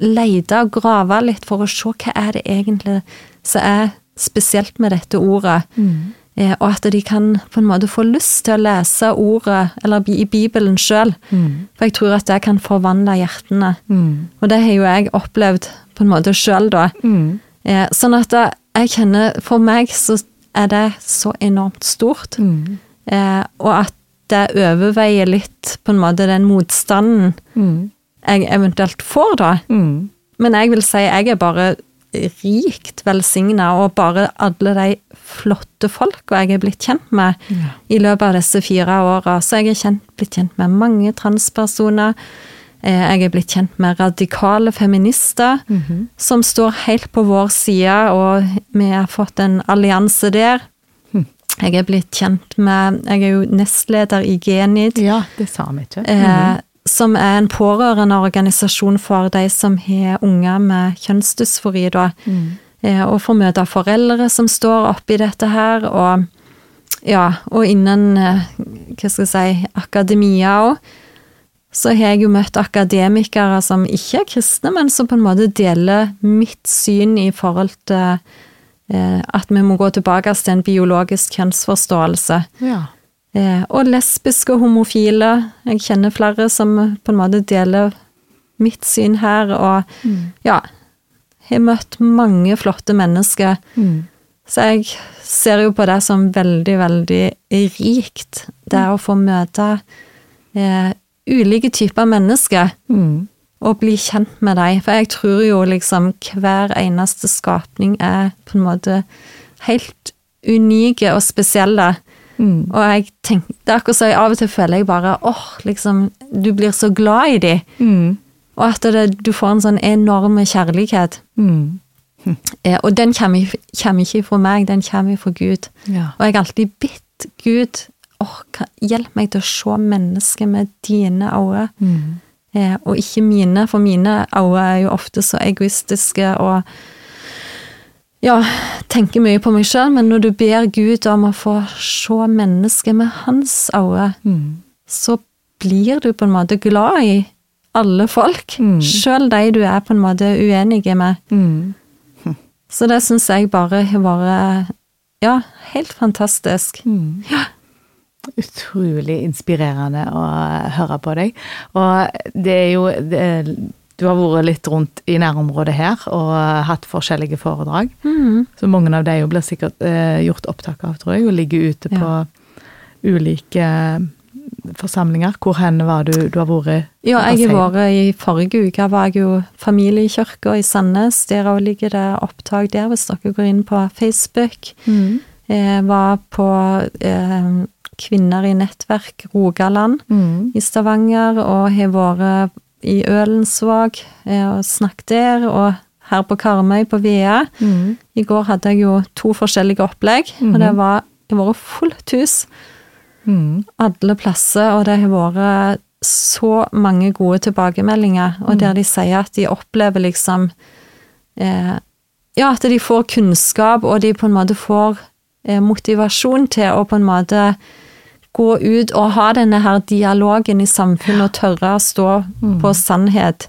lete og grave litt for å se hva er det egentlig som er spesielt med dette ordet. Eh, Og at de kan på en måte få lyst til å lese ordet, eller i Bibelen sjøl. For jeg tror at det kan forvandle hjertene. Og det har jo jeg opplevd på en måte sjøl, da. Eh, Sånn at da, jeg kjenner For meg så er det så enormt stort. Eh, og at det overveier litt på en måte den motstanden jeg eventuelt får, da. Men jeg vil si jeg er bare rikt velsigna, og bare alle de flotte folk, og jeg er blitt kjent med Ja. i løpet av disse fire åra. Så jeg er kjent, blitt kjent med mange transpersoner. Eh, Jeg er blitt kjent med radikale feminister som står helt på vår side, og vi har fått en allianse der. Jeg er blitt kjent med Jeg er jo nestleder i Genid Ja, det sa vi ikke. eh, som er en pårørendeorganisasjon for de som har unger med kjønnsdysfori, da. Eh, og får møte foreldre som står oppi dette her, og ja, og innen, eh, hva skal jeg si, akademia òg. Så har jeg jo møtt akademikere som ikke er kristne, men som på en måte deler mitt syn i forhold til eh, at vi må gå tilbake til en biologisk kjønnsforståelse. Ja. Eh, og lesbiske og homofile. Jeg kjenner flere som på en måte deler mitt syn her, og ja Har møtt mange flotte mennesker. Så jeg ser jo på det som veldig, veldig rikt, det å få møte eh, ulike typer mennesker. Mm. Og bli kjent med dem. For jeg tror jo liksom hver eneste skapning er på en måte helt unike og spesielle. Mm. Og jeg tenker, det er akkurat så jeg av og til føler jeg bare åh, liksom, du blir så glad i dem. Mm. Og at det, du får en sånn enorm kjærlighet. Mm. Eh, og den kommer, kommer ikke fra meg, den kommer fra Gud. Ja. Og jeg har alltid bedt Gud oh, hjelp meg til å se mennesket med dine øyne, Mm. eh, og ikke mine, for mine øyne er jo ofte så egoistiske og ja, tenker mye på meg sjøl, men når du ber Gud om å få se mennesket med hans øyne, Mm. så blir du på en måte glad i alle folk, Mm. sjøl de du er på en måte uenige med. Mm. Så det syns jeg bare har vært ja, helt fantastisk. Mm. Utrolig inspirerende å høre på deg. Og det er jo det, Du har vært litt rundt i nærområdet her og hatt forskjellige foredrag. Mm. Så mange av dem blir sikkert eh, gjort opptak av, tror jeg, og ligger ute på Ja. ulike forsamlinger. Hvor hen var du du har vært? Ja, jeg har vært i forrige uke var jeg jo familiekirka i Sandnes. Der òg ligger det opptak der, hvis dere går inn på Facebook. Mm. Jeg var på eh, Kvinner i nettverk Rogaland Mm. i Stavanger, og har vært i Ølensvåg eh, og snakket der, og her på Karmøy på Vea. Mm. I går hadde jeg jo to forskjellige opplegg, og det var det var fullt hus Mm. alle plasser, og det har vært så mange gode tilbakemeldinger, og der de sier at de opplever liksom eh, Ja, at de får kunnskap, og de på en måte får eh, motivasjon til å på en måte gå ut og ha denne her dialogen i samfunnet og tørre å stå på sannhet,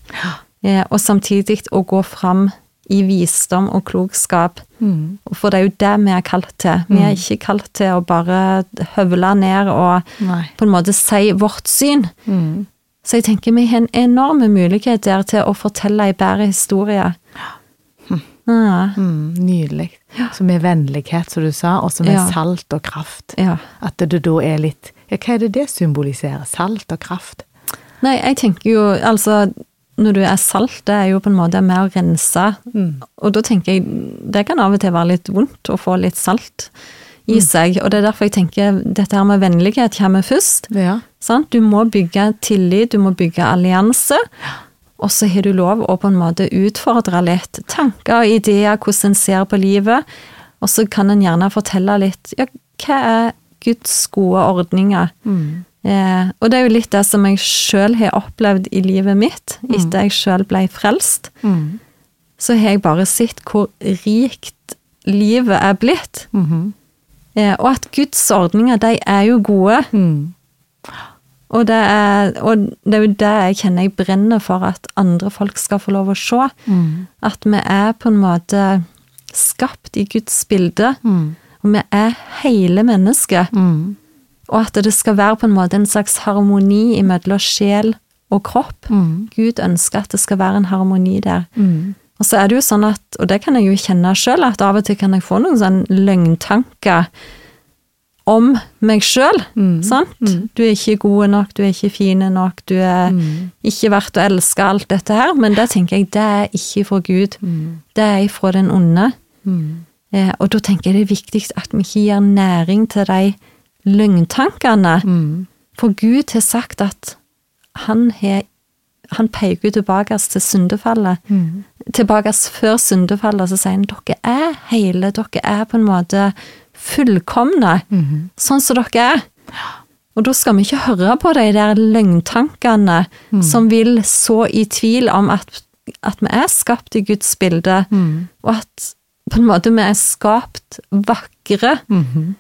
eh, og samtidig å gå fram i visdom og klokskap. Mm. For det er jo det vi er kalt til. Vi er ikke kalt til å bare høvle ned og Nei. på en måte si vårt syn. Mm. Så jeg tenker vi har en enorm mulighet der til å fortelle ei bedre historie. Ja. Mm. Nydelig. Så med vennlighet, som du sa, og så med Ja. salt og kraft. ja. At det da er litt Ja, hva er det det symboliserer? Salt og kraft? Nei, jeg tenker jo altså Når du er salt, det er jo på en måte med å rense. Mm. Og da tenker jeg det kan av og til være litt vondt å få litt salt i Mm. seg. Og det er derfor jeg tenker dette her med vennlighet kommer først. Ja. Sant? Du må bygge tillit, du må bygge allianse. Og så har du lov å på en måte utfordre litt tanker og ideer, hvordan en ser på livet. Og så kan en gjerne fortelle litt ja, hva er Guds gode ordninger. Mm. Eh, og det er jo litt det som jeg sjøl har opplevd i livet mitt, etter jeg sjøl ble frelst. Mm. Så har jeg bare sett hvor rikt livet er blitt. Mhm. Eh, og at Guds ordninger, de er jo gode. Mm. Og det, er, og det er jo det jeg kjenner jeg brenner for at andre folk skal få lov å se. Mm. At vi er på en måte skapt i Guds bilde. Mm. Og vi er hele mennesker. Mm. Og at det skal være på en måte en slags harmoni mellom sjel og kropp. Mm. Gud ønsker at det skal være en harmoni der. Mm. Og så er det jo sånn at, og det kan jeg jo kjenne sjøl, at av og til kan jeg få noen sånn løgntanker om meg sjøl. Mm. Sant? Mm. Du er ikke god nok, du er ikke fin nok, du er Mm. ikke verdt å elske, alt dette her. Men det tenker jeg, det er ikke fra Gud. Mm. Det er fra den onde. Mm. Eh, og da tenker jeg det er viktig at vi ikke gir næring til de løgntankene. Mm. For Gud har sagt at han, he, han peker tilbake til syndefallet. Mm. Tilbake før syndefallet så sier han dere er hele, dere er på en måte fullkomne, Mm. sånn som dere er. Og da skal vi ikke høre på de der løgntankene som vil så i tvil om at, at vi er skapt i Guds bilde, Mm. og at på en måte vi er skapt vakre. Mhm.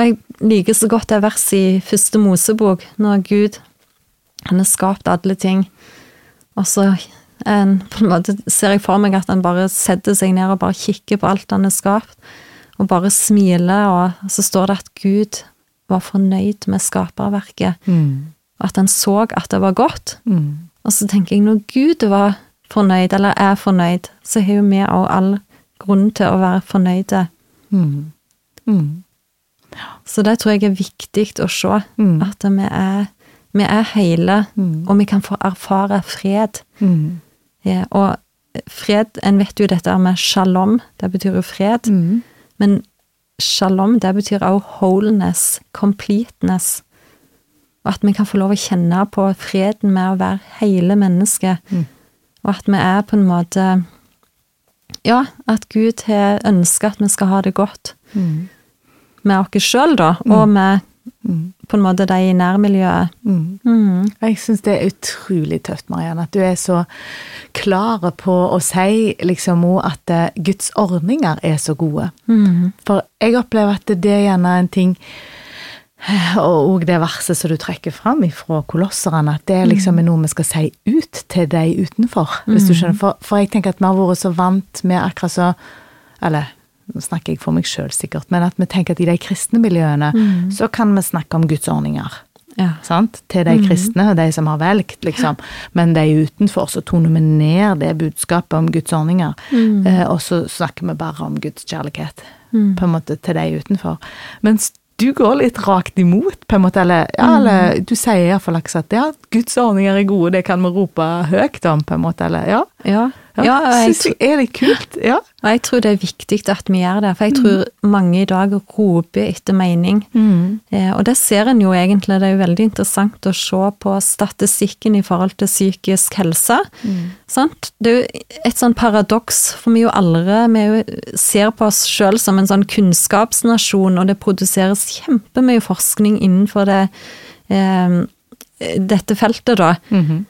Og jeg liker så godt det verset i første Mosebok, når Gud han har skapt alle ting. Og så en, på en måte ser jeg for meg at han bare setter seg ned og bare kikker på alt han har skapt, og bare smiler, og så står det at Gud var fornøyd med skaperverket, Mm. at han så at det var godt. Mm. Og så tenker jeg, når Gud var fornøyd, eller er fornøyd, så har jo vi òg all grunn til å være fornøyde. Mm. Mm. Så det tror jeg er viktig å se, Mm. at vi er, vi er hele, Mm. og vi kan få erfare fred. Mm. Ja, og fred, en vet jo dette med shalom, det betyr jo fred, Mm. men shalom, det betyr også wholeness, completeness. Og at vi kan få lov å kjenne på freden med å være hele mennesket. Mm. Og at vi er på en måte Ja, at Gud har ønska at vi skal ha det godt Mm. Med oss sjøl, da, og med Mm. på en måte de i nærmiljøet. Mm. Mm. Jeg syns det er utrolig tøft, Marianne, at du er så klar på å si liksom at eh, Guds ordninger er så gode. Mm. For jeg opplever at det er gjerne en ting og det verset som du trekker fram fra kolosserne, at det er liksom noe vi skal si ut til de utenfor. Hvis du skjønner. For, for jeg tenker at vi har vært så vant med akkurat så Eller nå snakker jeg for meg sjøl sikkert, men at vi tenker at i de kristne miljøene så kan vi snakke om Guds ordninger. Ja. Sant? Til de kristne, og de som har velgt, liksom. Men de utenfor, så toner vi ned det budskapet om Guds ordninger. Eh, og så snakker vi bare om Guds kjærlighet, på en måte, til de utenfor. Mens du går litt rakt imot, på en måte, eller, ja, eller du sier iallfall at ja, Guds ordninger er gode, det kan vi rope høyt om, på en måte, eller ja. Ja, Ja, jeg, jeg er det kult. Ja. og jeg tror det er viktig at vi gjør det, for jeg tror mange i dag roper etter mening. Eh, og det ser en jo egentlig, det er jo veldig interessant å se på statistikken i forhold til psykisk helse. Sant? Det er jo et sånn paradoks, for vi jo aldri Vi jo, ser på oss sjøl som en sånn kunnskapsnasjon, og det produseres kjempemye forskning innenfor det, eh, dette feltet, da. Mhm.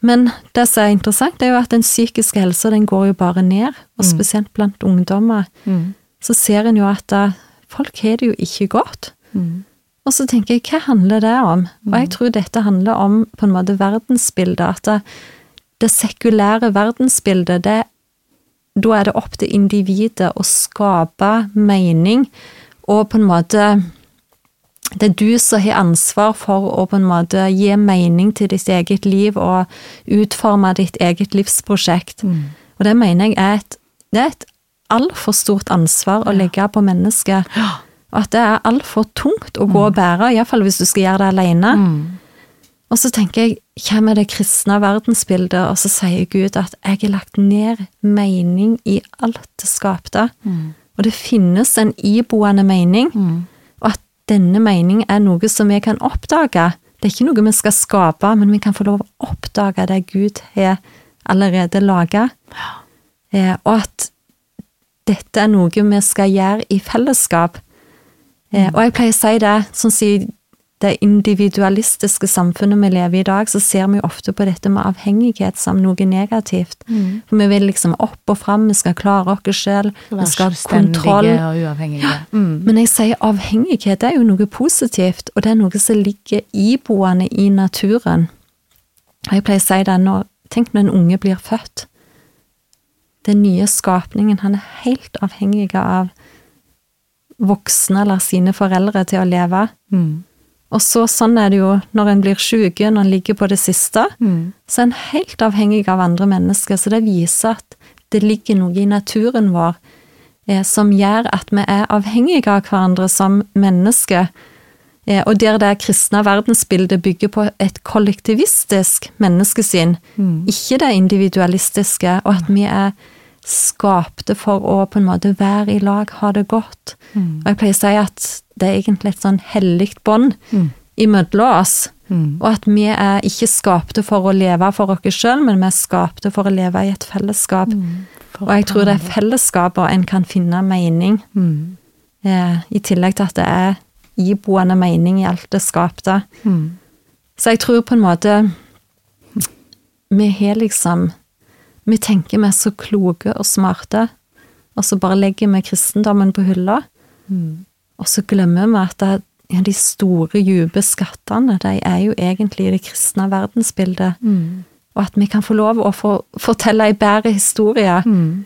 Men det som er interessant, er jo at den psykiske helsa den går jo bare ned, og spesielt blant ungdommer. Mm. Så ser en jo at da, folk har det jo ikke godt. Mm. Og så tenker jeg, hva handler det om? Og jeg tror dette handler om på en måte verdensbildet. At det, det sekulære verdensbildet, det, da er det opp til individet å skape mening, og på en måte det er du som har ansvar for å på en måte gi mening til ditt eget liv og utforme ditt eget livsprosjekt. Mm. Og det mener jeg er et, det er et altfor stort ansvar å legge på mennesket. Og at det er altfor tungt å gå og mm. bære, iallfall hvis du skal gjøre det alene. Mm. Og så tenker jeg, hva med det kristne verdensbildet, og så sier Gud at jeg har lagt ned mening i alt det skapte. Mm. Og det finnes en iboende mening. Mm denne mening er noe som vi kan oppdage. Det er ikke noe vi skal skape, men vi kan få lov å oppdage det Gud har allerede laga. Eh, og at dette er noe vi skal gjøre i fellesskap. Eh, og jeg pleier å si det, sånn som det individualistiske samfunnet vi lever i i dag, så ser vi jo ofte på dette med avhengighet som noe negativt. Mm. For vi vil liksom opp og fram, vi skal klare oss selv, vi skal ha kontroll. Og uavhengige. Mm. Men jeg sier avhengighet er jo noe positivt, og det er noe som ligger iboende i naturen. Og jeg pleier å si det nå, Tenk når en unge blir født. Den nye skapningen, han er helt avhengig av voksne eller sine foreldre til å leve. Mm. Og så sånn er det jo når en blir syk, når en ligger på det siste, mm. så er en helt avhengig av andre mennesker. Så det viser at det ligger noe i naturen vår eh, som gjør at vi er avhengige av hverandre som mennesker. Eh, og der det kristne verdensbildet bygger på et kollektivistisk menneskesyn, mm. ikke det individualistiske, og at vi er skapte for å på en måte være i lag, ha det godt. Mm. Og jeg pleier å si at det er egentlig et sånn hellig bånd mm. imellom oss. Mm. Og at vi er ikke skapte for å leve for oss sjøl, men vi er skapte for å leve i et fellesskap. Mm. Og jeg tror det er fellesskaper en kan finne mening, mm. eh, i tillegg til at det er iboende mening i alt det skapte. Mm. Så jeg tror på en måte Vi har liksom vi tenker vi er så kloke og smarte, og så bare legger vi kristendommen på hylla. Mm. Og så glemmer vi at det, ja, de store, dype skattene, de er jo egentlig i det kristne verdensbildet. Mm. Og at vi kan få lov å få, fortelle ei bedre historie mm.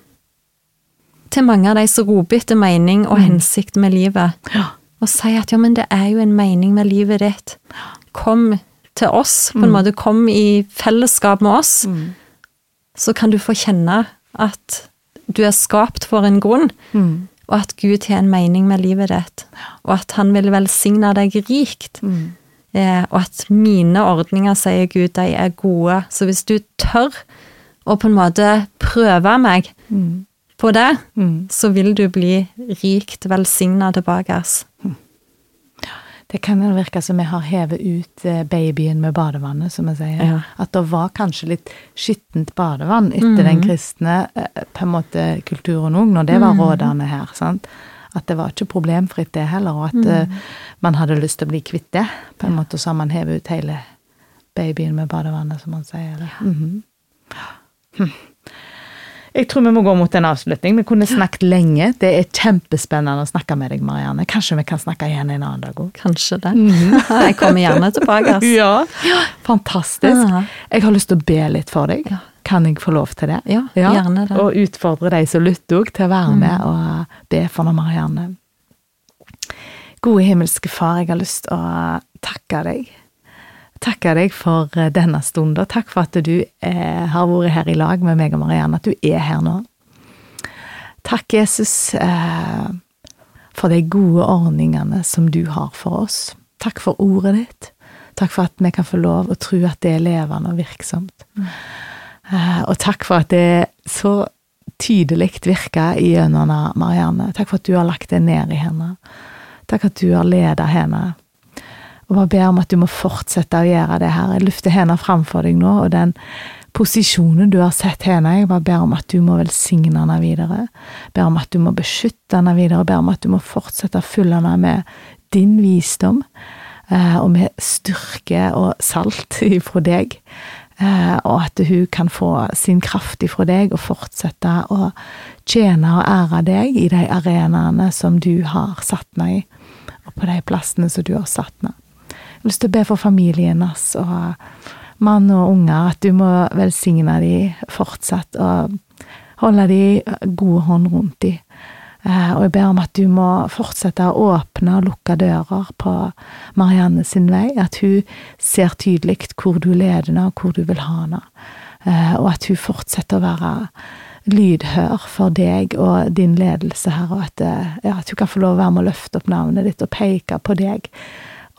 til mange av de som roper etter mening og mm. hensikt med livet. Ja. Og si at ja, men det er jo en mening med livet ditt. Kom til oss, på en mm. måte. Kom i fellesskap med oss. Mm så kan du få kjenne at du er skapt for en grunn, mm. og at Gud har en mening med livet ditt, og at han vil velsigne deg rikt. Mm. Eh, og at mine ordninger, sier Gud, de er gode. Så hvis du tør å på en måte prøve meg mm. på det, mm. så vil du bli rikt velsigna tilbake. Det kan virke som vi har hevet ut eh, babyen med badevannet, som vi sier. Ja. At det var kanskje litt skittent badevann etter mm. den kristne eh, på en måte kulturen òg, når det var mm. rådende her. sant? At det var ikke problemfritt, det heller, og at mm. man hadde lyst til å bli kvitt det. På en ja. måte så har man hevet ut hele babyen med badevannet, som man sier. Ja. Mm -hmm. Jeg tror vi må gå mot en avslutning. Vi kunne snakket lenge. Det er kjempespennende å snakke med deg, Marianne. Kanskje vi kan snakke igjen en annen dag òg? Kanskje det. Mm. Jeg kommer gjerne tilbake. Altså. Ja, fantastisk. Jeg har lyst til å be litt for deg. Kan jeg få lov til det? Ja, gjerne det. Og utfordre deg som lytter òg, til å være med mm. og be for noe, Marianne. Gode himmelske Far, jeg har lyst til å takke deg takke deg for eh, denne stunden. Takk for at du eh, har vært her i lag med meg og Marianne, at du er her nå. Takk, Jesus, eh, for de gode ordningene som du har for oss. Takk for ordet ditt. Takk for at vi kan få lov å tro at det er levende og virksomt. Mm. Eh, og takk for at det så tydelig virker gjennom Marianne. Takk for at du har lagt det ned i henne. Takk at du har ledet henne og bare ber om at du må fortsette å gjøre det her. Jeg løfter henne framfor deg nå, og den posisjonen du har sett henne Jeg bare ber om at du må velsigne henne videre. Ber om at du må beskytte henne videre. Ber om at du må fortsette å fylle henne med din visdom, eh, og med styrke og salt ifra deg. Eh, og at hun kan få sin kraft ifra deg, og fortsette å tjene og ære deg i de arenaene som du har satt henne i, og på de plassene som du har satt henne har lyst til å be for familien hans og mann og unger, at du må velsigne dem fortsatt, og holde de gode hånd rundt de. Eh, og jeg ber om at du må fortsette å åpne og lukke dører på Marianne sin vei. At hun ser tydelig hvor du leder henne, og hvor du vil ha henne. Eh, og at hun fortsetter å være lydhør for deg og din ledelse her, og at, eh, ja, at hun kan få lov å være med å løfte opp navnet ditt og peke på deg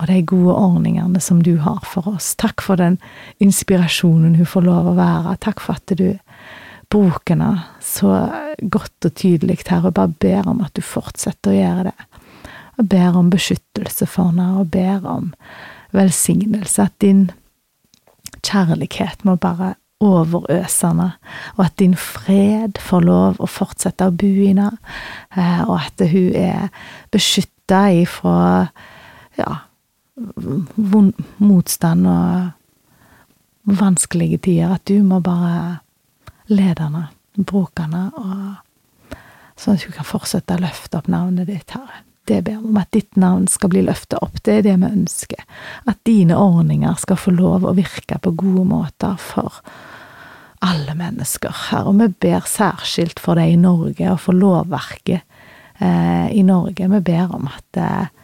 og de gode ordningene som du har for oss. Takk for den inspirasjonen hun får lov å være. Takk for at du bruker henne så godt og tydelig her, og bare ber om at du fortsetter å gjøre det. Og ber om beskyttelse for henne, og ber om velsignelse. At din kjærlighet må bare overøse henne, og at din fred får lov å fortsette å bo i henne, eh, og at hun er beskytta ifra ja, motstand og vanskelige tider, at du må bare lederne, henne, og sånn at du kan fortsette å løfte opp navnet ditt, Herre. Det ber vi om at ditt navn skal bli løftet opp, det er det vi ønsker. At dine ordninger skal få lov å virke på gode måter for alle mennesker, Herre. Og vi ber særskilt for det i Norge, og for lovverket eh, i Norge. Vi ber om at eh,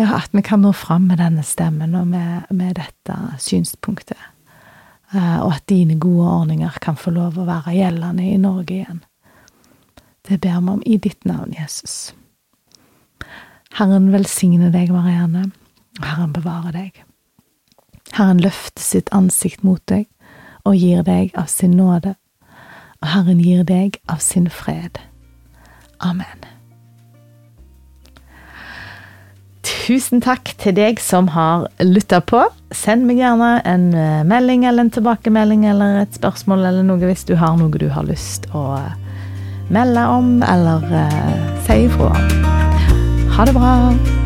ja, at vi kan nå fram med denne stemmen og med, med dette synspunktet. Uh, og at dine gode ordninger kan få lov å være gjeldende i Norge igjen. Det ber vi om i ditt navn, Jesus. Herren velsigne deg, Marianne. og Herren bevare deg. Herren løfter sitt ansikt mot deg og gir deg av sin nåde. Og Herren gir deg av sin fred. Amen. Tusen takk til deg som har lytta på. Send meg gjerne en eh, melding eller en tilbakemelding eller et spørsmål eller noe hvis du har noe du har lyst å eh, melde om eller uh, si ifra om. Ha det bra.